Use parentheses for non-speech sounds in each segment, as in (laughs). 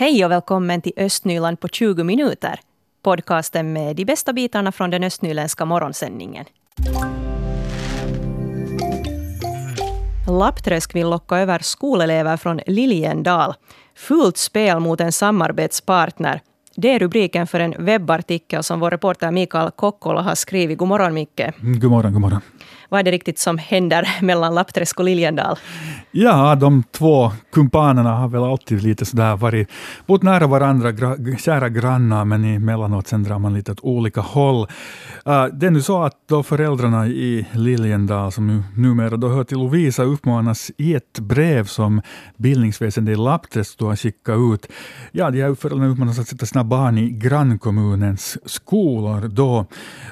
Hej och välkommen till Östnyland på 20 minuter. Podcasten med de bästa bitarna från den östnyländska morgonsändningen. Lappträsk vill locka över skolelever från Liljendal. Fult spel mot en samarbetspartner. Det är rubriken för en webbartikel som vår reporter Mikael Kokkola har skrivit. God morgon Micke. Mm, god morgon, god morgon. Vad är det riktigt som händer (laughs) mellan Lappträsk och Liljendal? Ja, de två kumpanerna har väl alltid lite sådär varit bott nära varandra, gra, kära grannar, men emellanåt sen drar man lite åt olika håll. Uh, det är nu så att då föräldrarna i Liljendal, som numera då hör till Lovisa, uppmanas i ett brev som bildningsväsendet i Lappträsk då har skickat ut. Ja, de här föräldrarna uppmanas att sätta sina barn i grannkommunens skolor. Då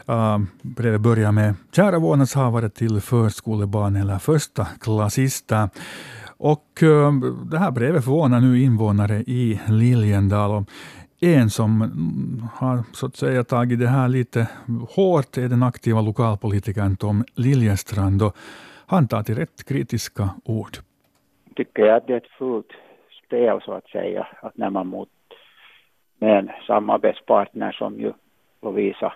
uh, brevet börjar med Kära vårdnadshavare till förskolebarn eller första klassister. Och eh, det här brevet förvånar nu invånare i Liljendal. Och en som mm, har så att säga tagit det här lite hårt är den aktiva lokalpolitikern Tom Liljestrand. Och han tar till rätt kritiska ord. Tycker jag att det är ett fult spel så att säga, att när man mot med en samarbetspartner som ju Lovisa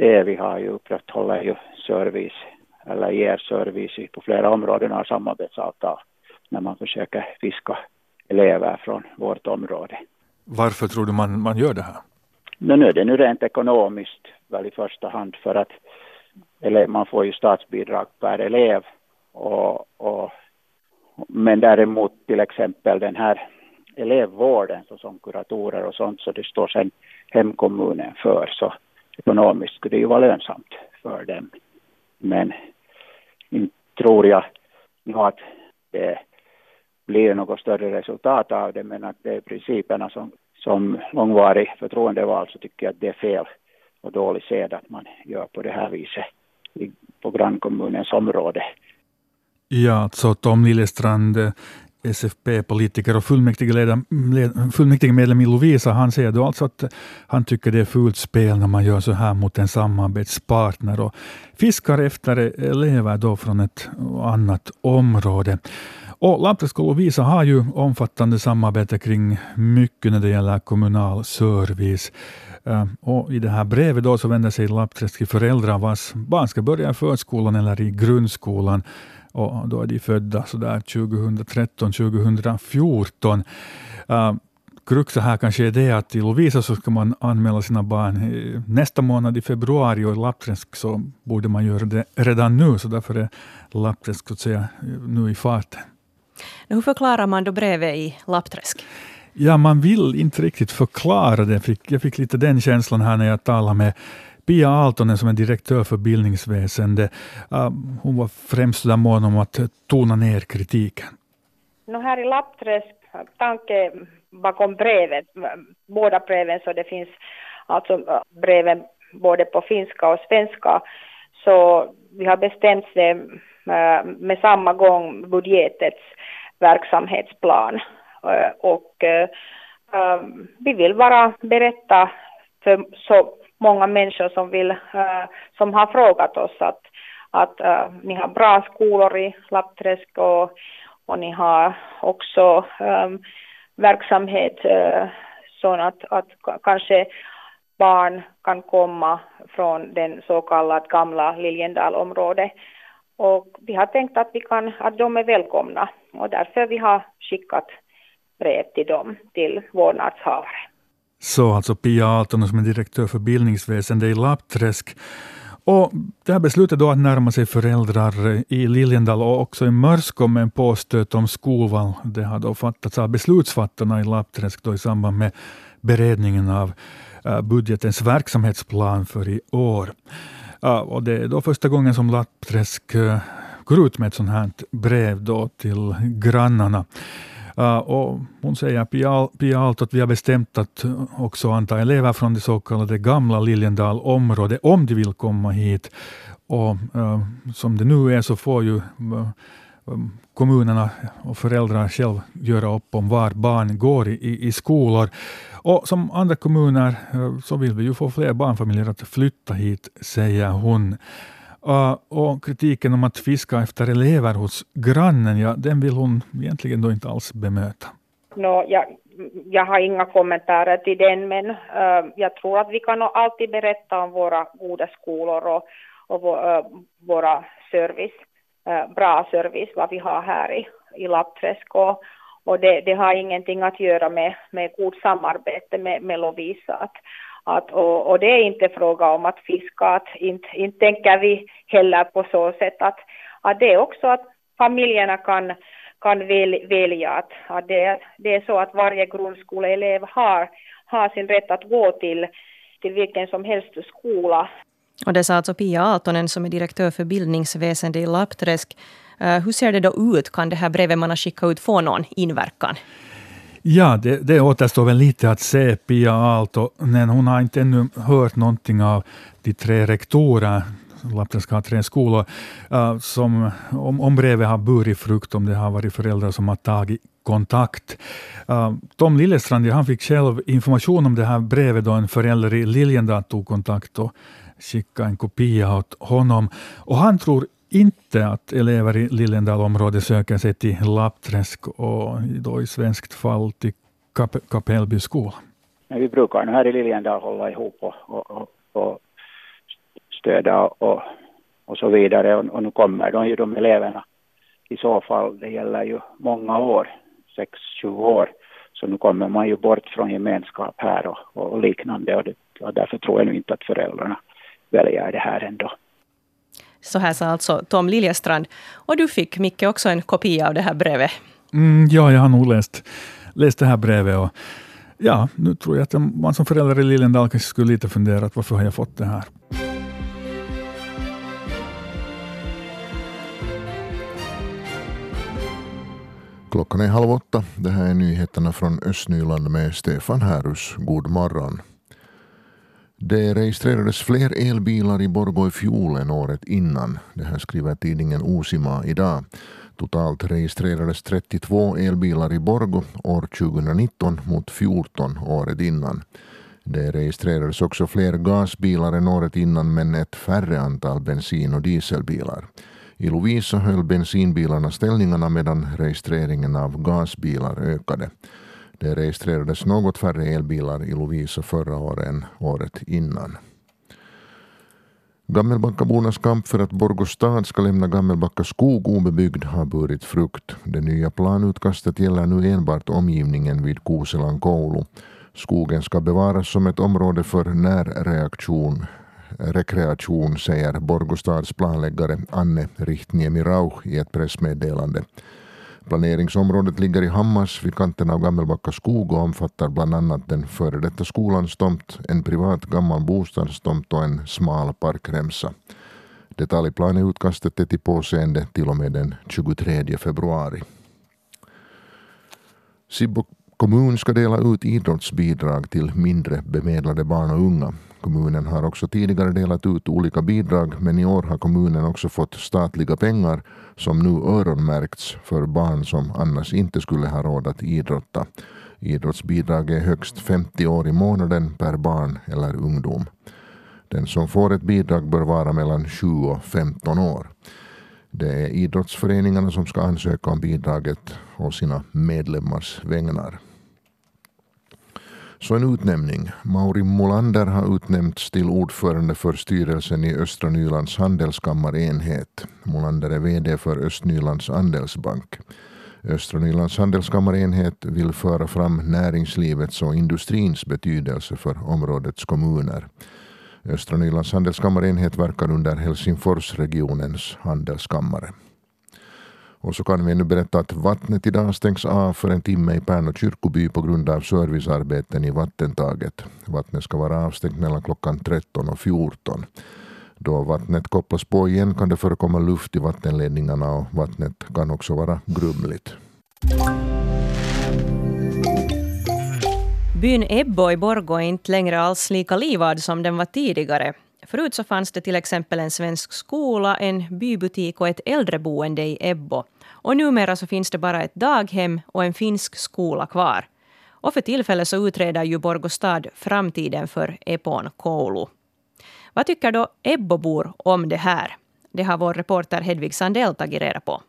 är, vi har ju upprätthåller ju service eller ger service på flera områden av samarbetsavtal när man försöker fiska elever från vårt område. Varför tror du man, man gör det här? No, nu är det nu rent ekonomiskt väl i första hand för att eller man får ju statsbidrag per elev och, och men däremot till exempel den här elevvården såsom kuratorer och sånt så det står sen hemkommunen för så ekonomiskt skulle det ju vara lönsamt för dem. Men inte tror jag nog att det blir något större resultat av det men att det är principerna som, som långvarig förtroendevald så tycker jag att det är fel och dålig sed att man gör på det här viset på grannkommunens område. Ja, alltså Tom Lillestrand, eh, SFP-politiker och fullmäktigemedlem i Lovisa, han säger då alltså att han tycker det är fult spel när man gör så här mot en samarbetspartner och fiskar efter eh, elever då från ett annat område. Och Lappträsk och Lovisa har ju omfattande samarbete kring mycket när det gäller kommunal service. Ehm, och I det här brevet då så vänder sig Lappträsk till föräldrar vars barn ska börja i förskolan eller i grundskolan. Och då är de födda sådär 2013, 2014. Uh, Kruxet här kanske är det att i Lovisa så ska man anmäla sina barn nästa månad i februari och i Lappträsk så borde man göra det redan nu, så därför är Lappträsk så att säga nu i farten. Hur förklarar man då brevet i Lappträsk? Ja, man vill inte riktigt förklara det. Jag fick lite den känslan här när jag talade med Pia Aaltonen som är direktör för bildningsväsende. Äh, hon var främst mån om att tona ner kritiken. No, här i Lappträsk, tanke bakom brevet, båda breven, så det finns alltså äh, breven både på finska och svenska, så vi har bestämt det äh, med samma gång budgetets verksamhetsplan. Och vi vill bara berätta för så många människor som, vill, eh, som har frågat oss att, att eh, ni har bra skolor i Lappträsk och, och ni har också um, verksamhet eh, uh, så att, att kanske barn kan komma från den så kallade gamla Liljendalområdet och vi har tänkt att, vi kan, att de är välkomna och därför vi har skickat brev till dem, till vårdnadshavare. Så alltså Pia Aaltonen som är direktör för bildningsväsendet i Lappträsk. Och det här beslutet då att närma sig föräldrar i Liljendal och också i Mörskom med en påstöt om skolval, det har då fattats av beslutsfattarna i Lappträsk då i samband med beredningen av eh, budgetens verksamhetsplan för i år. Ja, och det är då första gången som Lappträsk eh, går ut med ett sånt här brev då till grannarna. Uh, och hon säger, Pia, Pia att vi har bestämt att eh, också anta elever från det så kallade gamla Liljendal-området, om de vill komma hit. Och uh, som det nu är så får ju kommunerna och föräldrar själv göra upp om var barn går i, i, skolor. Och som andra kommuner så vill vi ju få fler barnfamiljer att flytta hit, säger hon. Eh, och kritiken om att fiska efter elever hos grannen, ja, den vill hon egentligen då inte alls bemöta. No, jag, jag har inga kommentarer till den, men uh, jag tror att vi kan alltid berätta om våra goda skolor och, och vår, uh, eh, våra service, uh, bra service, vad vi har här i, i Lappträsk. Och, och det, det, har ingenting att göra med, med god samarbete med, med Lovisa. Att, att, och, och, det är inte fråga om att fiska, att inte, inte tänker vi heller på så sätt att, att det är också att familjerna kan kan väl, välja att, att det, det är så att varje grundskoleelev har, har sin rätt att gå till, till vilken som helst skola. Och det sa alltså Pia Aaltonen som är direktör för bildningsväsende i Lappträsk. Uh, hur ser det då ut? Kan det här brevet man har skickat ut få någon inverkan? Ja, det, det återstår väl lite att se. Pia Aaltonen, hon har inte ännu hört någonting av de tre rektorer Lappland ska ha tre skolor. Uh, som, om, om brevet har burit frukt, om det har varit föräldrar som har tagit kontakt. Uh, Tom Lillestrand han fick själv information om det här brevet då en förälder i Liljendal tog kontakt och skickade en kopia åt honom. Och han tror inte att elever i Liljendalområdet söker sig till Lappträsk och då i svenskt fall till Kap Kapellby skola. Vi brukar här i Liljendal hålla ihop och, och, och, och och, och så vidare. Och, och nu kommer de ju de eleverna i så fall, det gäller ju många år, sex, sju år. Så nu kommer man ju bort från gemenskap här och, och liknande och, det, och därför tror jag nu inte att föräldrarna väljer det här ändå. Så här sa alltså Tom Liljestrand. Och du fick, Micke, också en kopia av det här brevet. Mm, ja, jag har nog läst, läst det här brevet. Och ja, nu tror jag att man som förälder i Liljendal kanske skulle lite fundera varför har jag fått det här. Klockan är halv åtta. Det här är nyheterna från Östnyland med Stefan Härus. God morgon. Det registrerades fler elbilar i Borgå i fjol än året innan. Det här skriver tidningen Osima idag. Totalt registrerades 32 elbilar i Borgå år 2019 mot 14 året innan. Det registrerades också fler gasbilar än året innan men ett färre antal bensin och dieselbilar. I Lovisa höll bensinbilarna ställningarna medan registreringen av gasbilar ökade. Det registrerades något färre elbilar i Lovisa förra året än året innan. Gammelbackabornas kamp för att Borgå stad ska lämna Gammelbacka skog obebyggd har burit frukt. Det nya planutkastet gäller nu enbart omgivningen vid Koselan koulu. Skogen ska bevaras som ett område för närreaktion rekreation, säger Borgostads planläggare Anne Rihtniemi Rauch i ett pressmeddelande. Planeringsområdet ligger i Hammars vid kanten av Gammelbacka skog och omfattar bland annat den före detta skolans tomt, en privat gammal bostadstomt och en smal parkremsa. Detaljplaneutkastet är till påseende till och med den 23 februari. Sibbo kommun ska dela ut idrottsbidrag till mindre bemedlade barn och unga. Kommunen har också tidigare delat ut olika bidrag men i år har kommunen också fått statliga pengar som nu öronmärkts för barn som annars inte skulle ha råd att idrotta. Idrottsbidrag är högst 50 år i månaden per barn eller ungdom. Den som får ett bidrag bör vara mellan 7 och 15 år. Det är idrottsföreningarna som ska ansöka om bidraget och sina medlemmars vägnar. Så en utnämning. Mauri Molander har utnämnts till ordförande för styrelsen i Östra Nylands handelskammarenhet. Molander är VD för Östnylands andelsbank. Östra Nylands handelskammarenhet vill föra fram näringslivets och industrins betydelse för områdets kommuner. Östra Nylands handelskammarenhet verkar under Helsingforsregionens handelskammare. Och så kan vi nu berätta att vattnet idag stängs av för en timme i Pärnu kyrkoby på grund av servicearbeten i vattentaget. Vattnet ska vara avstängt mellan klockan 13 och 14. Då vattnet kopplas på igen kan det förekomma luft i vattenledningarna och vattnet kan också vara grumligt. Byn Ebbo i Borgå är inte längre alls lika livad som den var tidigare. Förut så fanns det till exempel en svensk skola, en bybutik och ett äldreboende i Ebbo. Och numera så finns det bara ett daghem och en finsk skola kvar. Och för tillfället så utreder ju Borgostad framtiden för Epon koulu. Vad tycker då Ebbobor om det här? Det har vår reporter Hedvig Sandell tagit reda på.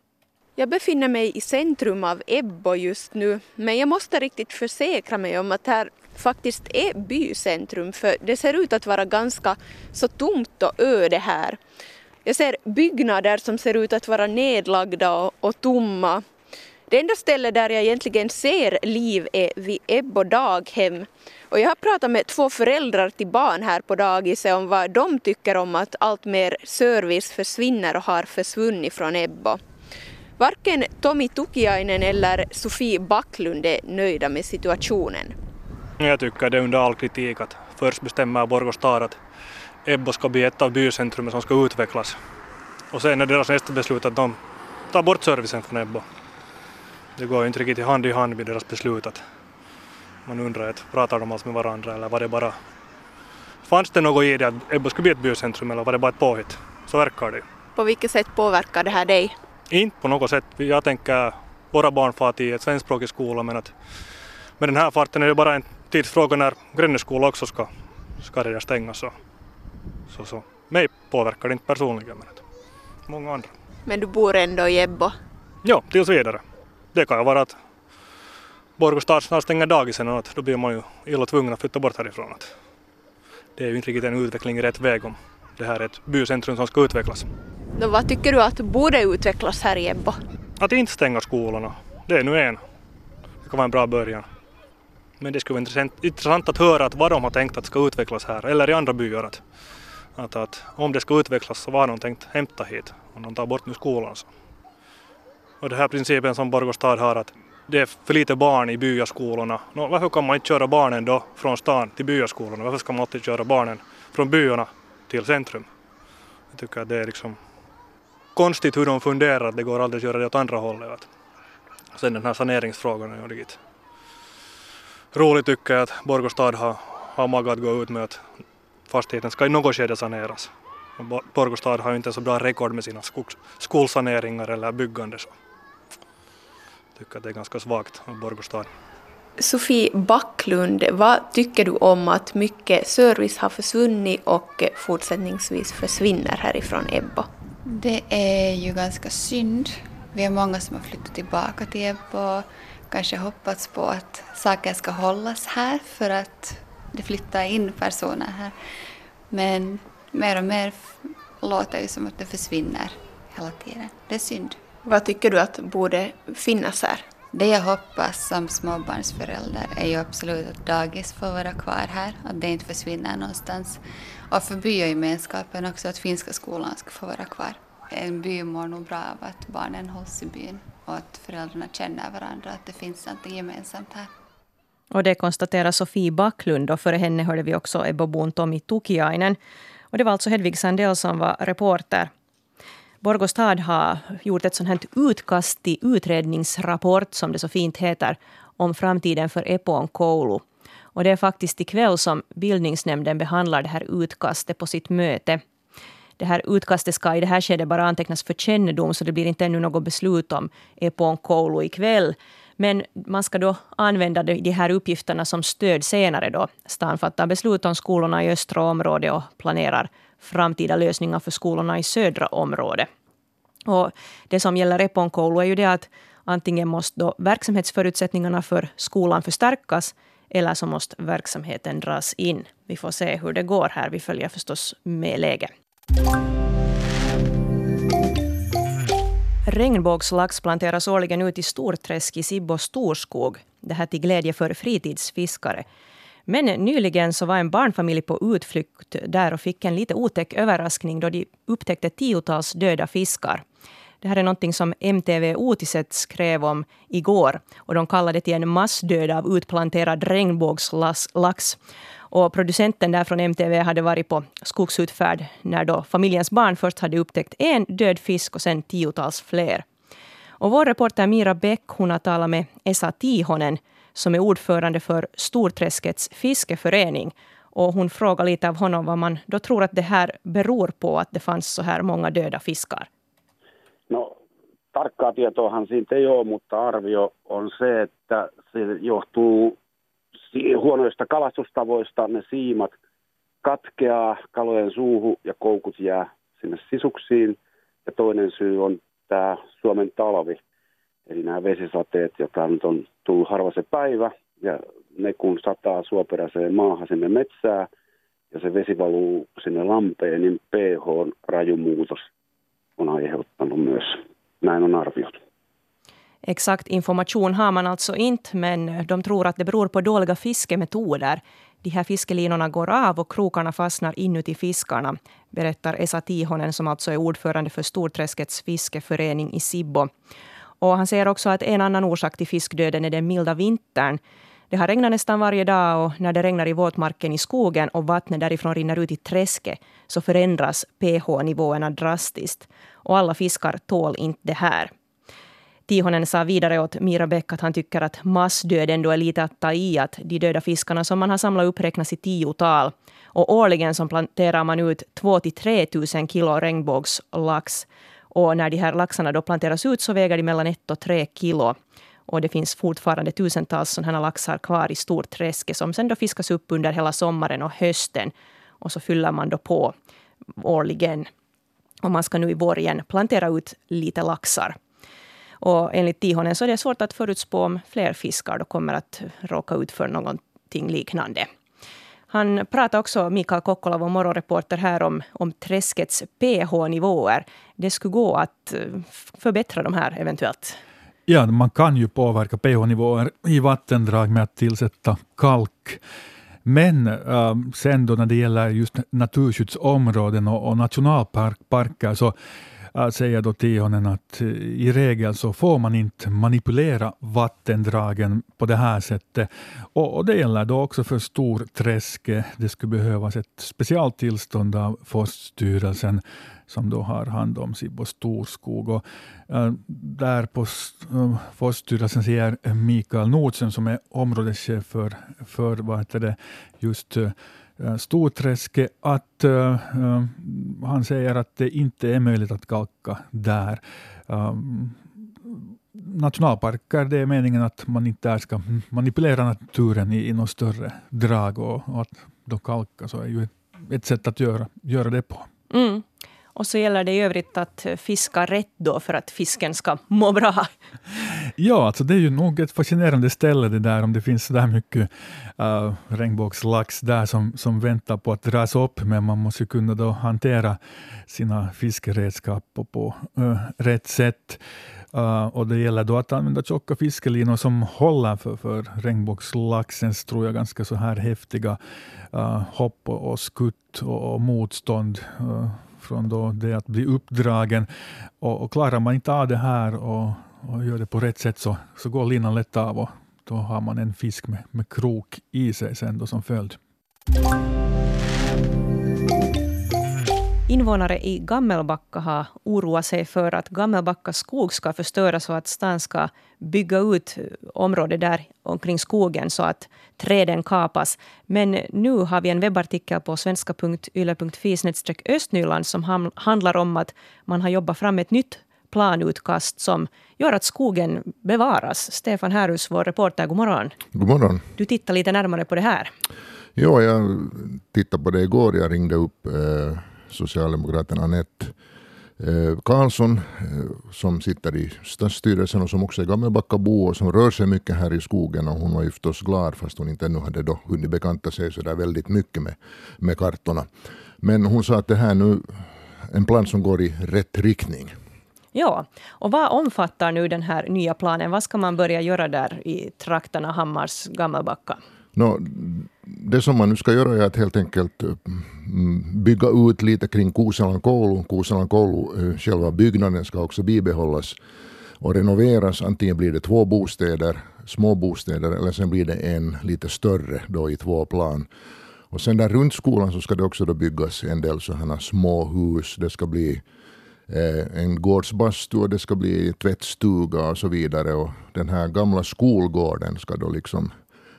Jag befinner mig i centrum av Ebbo just nu, men jag måste riktigt försäkra mig om att här faktiskt är bycentrum, för det ser ut att vara ganska så tomt och öde här. Jag ser byggnader som ser ut att vara nedlagda och, och tomma. Det enda stället där jag egentligen ser liv är vid Ebbo daghem. Och jag har pratat med två föräldrar till barn här på dagiset om vad de tycker om att allt mer service försvinner och har försvunnit från Ebbo. Varken Tomi Tukiainen eller Sofie Backlund är nöjda med situationen. Jag tycker det är under all kritik att först bestämmer Borgå stad att Ebbo ska bli ett av bycentrumen som ska utvecklas. Och sen är deras nästa beslut att de tar bort servicen från Ebbo. Det går ju inte riktigt hand i hand med deras beslut att man undrar att pratar de alls med varandra eller var det bara Fanns det något i det att Ebbo skulle bli ett bycentrum eller var det bara ett påhitt? Så verkar det På vilket sätt påverkar det här dig? Inte på något sätt. Jag tänker våra barn far till ett svenskspråkig skola men att med den här farten är det bara en tidsfråga när Grännes skola också ska, ska redan stängas. Så, så, så. Mig påverkar det inte personligen men många andra. Men du bor ändå i Ebbo? Ja, tills vidare. Det kan ju vara att Borgå stad snart stänger dagisen och då blir man ju illa tvungen att flytta bort härifrån. Att det är ju inte riktigt en utveckling i rätt väg om det här är ett bycentrum som ska utvecklas. Då vad tycker du att borde utvecklas här i Ebbo? Att inte stänga skolorna. Det är nu en. Det kan vara en bra början. Men det skulle vara intressant, intressant att höra att vad de har tänkt att ska utvecklas här eller i andra byar. Att, att, att om det ska utvecklas så vad har de tänkt hämta hit om de tar bort nu skolan. Så. Och den här principen som Borgå stad har att det är för lite barn i byaskolorna. Nå, varför kan man inte köra barnen då från stan till byaskolorna? Varför ska man alltid köra barnen från byarna till centrum? Jag tycker att det är liksom konstigt hur de funderar att det går aldrig att göra det åt andra hållet. Sen den här saneringsfrågan är ju riktigt roligt tycker jag att Borgå stad har, har mage att gå ut med att fastigheten ska i något skede saneras. Borgå stad har ju inte så bra rekord med sina skogs, skolsaneringar eller byggande. Så tycker att det är ganska svagt av Borgå stad. Sofie Backlund, vad tycker du om att mycket service har försvunnit och fortsättningsvis försvinner härifrån Ebbo? Det är ju ganska synd. Vi är många som har flyttat tillbaka till Ebbo kanske hoppats på att saker ska hållas här för att det flyttar in personer här. Men mer och mer låter det som att det försvinner hela tiden. Det är synd. Vad tycker du att borde finnas här? Det jag hoppas som småbarnsförälder är ju absolut att dagis får vara kvar här, att det inte försvinner någonstans. Och för byagemenskapen också att finska skolan ska få vara kvar. En by mår nog bra av att barnen hålls i byn och att föräldrarna känner varandra, att det finns något gemensamt här. Och det konstaterar Sofie Backlund och före henne hörde vi också Ebbobon Tomi Tukiainen. Och det var alltså Hedvig Sandell som var reporter. Borgå stad har gjort ett sånt här utkast till utredningsrapport, som det så fint heter, om framtiden för Epon koulu. Och det är faktiskt ikväll som bildningsnämnden behandlar det här utkastet på sitt möte. Det här utkastet ska i det här skedet bara antecknas för kännedom, så det blir inte ännu något beslut om Epon koulu ikväll. Men man ska då använda de här uppgifterna som stöd senare då stan fattar beslut om skolorna i östra området och planerar framtida lösningar för skolorna i södra området. Och det som gäller Eponkoulu är ju det att antingen måste då verksamhetsförutsättningarna för skolan förstärkas eller så måste verksamheten dras in. Vi får se hur det går här. Vi följer förstås med läget. Regnbågslax planteras årligen ut i Storträsk i Sibbo storskog. Det här till glädje för fritidsfiskare. Men nyligen så var en barnfamilj på utflykt där och fick en lite otäck överraskning då de upptäckte tiotals döda fiskar. Det här är någonting som MTV Otiset skrev om igår. Och de kallade det till en massdöd av utplanterad regnbågslax. Och producenten där från MTV hade varit på skogsutfärd när då familjens barn först hade upptäckt en död fisk och sen tiotals fler. Och vår reporter Mira Bäck hon har talat med Esa Tihonen som är ordförande för Storträskets fiskeförening. Och hon frågar lite av honom vad man då tror att det här beror på att det fanns så här många döda fiskar. No, tarkkaa tietoahan siitä ei ole, mutta arvio on se, että se johtuu huonoista kalastustavoista. Ne siimat katkeaa kalojen suuhu ja koukut jää sinne sisuksiin. Ja toinen syy on tämä Suomen talvi, eli nämä vesisateet, jotka nyt on tullut harva se päivä, ja ne kun sataa suoperäiseen maahan sinne metsää, ja se vesi valuu sinne lampeen, niin pH-rajumuutos on aiheuttanut myös. Näin on arvioitu. Exakt information har man alltså inte, men eh, de tror att det beror på dåliga fiskemetoder. De här fiskelinorna går av och krokarna fastnar inuti fiskarna, berättar Esa Tihonen som alltså är ordförande för Storträskets fiskeförening i Sibbo. Och han säger också att en annan orsak till fiskdöden är den milda vintern. Det har regnat nästan varje dag och när det regnar i våtmarken i skogen och vattnet därifrån rinner ut i träsket så förändras pH-nivåerna drastiskt. Och alla fiskar tål inte det här. Tihonen sa vidare åt Mira Bäck att han tycker att massdöden då är lite att ta i att de döda fiskarna som man har samlat upp räknas i tiotal. Och årligen så planterar man ut 2 till 3 000 kilo regnbågslax. Och när de här laxarna då planteras ut så väger de mellan 1 och 3 kilo. Och det finns fortfarande tusentals sådana laxar kvar i Storträsket som sen då fiskas upp under hela sommaren och hösten. Och så fyller man då på årligen. Och man ska nu i vår igen plantera ut lite laxar. Och enligt Tihonen så är det svårt att förutspå om fler fiskar då kommer att råka ut för någonting liknande. Han pratar också, Mikael Kokkola, vår morgonreporter, här om, om träskets pH-nivåer. Det skulle gå att eh, förbättra de här eventuellt. Ja, man kan ju påverka pH-nivåer i vattendrag med att tillsätta kalk. Men äh, sen då när det gäller just naturskyddsområden och, och nationalparker så säger då Tihonen att eh, i regel så får man inte manipulera vattendragen på det här sättet. Och, det gäller då också för Storträske. Det skulle behövas ett specialtillstånd av Forststyrelsen som då har hand om Sibbo storskog. Och, äh, där på äh, Forststyrelsen säger Mikael Nordsen som är områdeschef för, för vad heter det, just Eh, Storträske att uh, han säger att det inte är möjligt att kalka där. Um, nationalparker, det är meningen att man inte där ska manipulera naturen i, i något större drag och, och att då kalka så är ju ett, ett sätt att göra, göra det på. Mm. Och så gäller det i övrigt att fiska rätt då för att fisken ska må bra. (laughs) Ja, alltså det är ju nog ett fascinerande ställe det där om det finns så där mycket uh, regnbågslax där som, som väntar på att dras upp, men man måste kunna då hantera sina fiskeredskap på, på uh, rätt sätt. Uh, och det gäller då att använda tjocka fiskelinor som håller för, för regnbågslaxens, tror jag, ganska så här häftiga uh, hopp och, och skutt och, och motstånd. Uh, från då det att bli uppdragen. Och, och klarar man inte av det här och, och gör det på rätt sätt så, så går linan lätt av och då har man en fisk med, med krok i sig sen då som följd. Invånare i Gammelbacka har oroat sig för att Gammelbacka skog ska förstöras och att stan ska bygga ut området där omkring skogen så att träden kapas. Men nu har vi en webbartikel på svenska.yle.fi östnyland som handlar om att man har jobbat fram ett nytt planutkast som gör att skogen bevaras. Stefan Härus, vår reporter, god morgon. God morgon. Du tittar lite närmare på det här. Ja, jag tittade på det igår. Jag ringde upp eh, Socialdemokraterna Anette eh, Karlsson eh, som sitter i stadsstyrelsen och som också är Gammelbackabo och som rör sig mycket här i skogen och hon var ju förstås glad fast hon inte ännu hade då hunnit bekanta sig så där väldigt mycket med, med kartorna. Men hon sa att det här nu en plan som går i rätt riktning. Ja, och vad omfattar nu den här nya planen? Vad ska man börja göra där i trakterna Hammars, Gammelbacka? No, det som man nu ska göra är att helt enkelt mm, Mm, bygga ut lite kring Kuusalan koulu. Kuusalan koulu, eh, själva byggnaden ska också bibehållas och renoveras. Antingen blir det två bostäder, små bostäder, eller sen blir det en lite större då i två plan. Och sen där runt skolan så ska det också då byggas en del sådana små hus. Det ska bli eh, en gårdsbastu och det ska bli tvättstuga och så vidare. Och den här gamla skolgården ska då liksom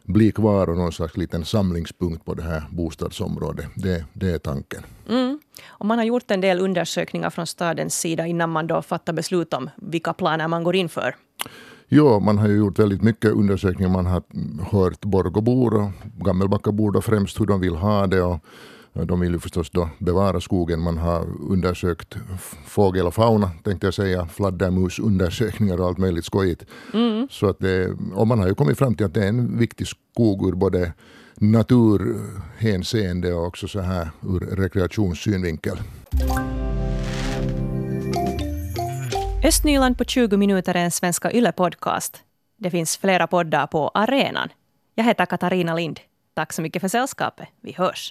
bli kvar och någon slags liten samlingspunkt på det här bostadsområdet. Det, det är tanken. Mm. Och man har gjort en del undersökningar från stadens sida innan man då fattar beslut om vilka planer man går in för. Ja, man har ju gjort väldigt mycket undersökningar. Man har hört Borgobor och Gammelbackabor främst hur de vill ha det. Och De vill ju förstås då bevara skogen. Man har undersökt fågel och fauna, tänkte jag säga, fladdermusundersökningar och allt möjligt skojigt. Mm. Så att det, och man har ju kommit fram till att det är en viktig skog ur både naturhänseende och också så här ur rekreationssynvinkel. Östnyland på 20 minuter är en Svenska Yle-podcast. Det finns flera poddar på arenan. Jag heter Katarina Lind. Tack så mycket för sällskapet. Vi hörs.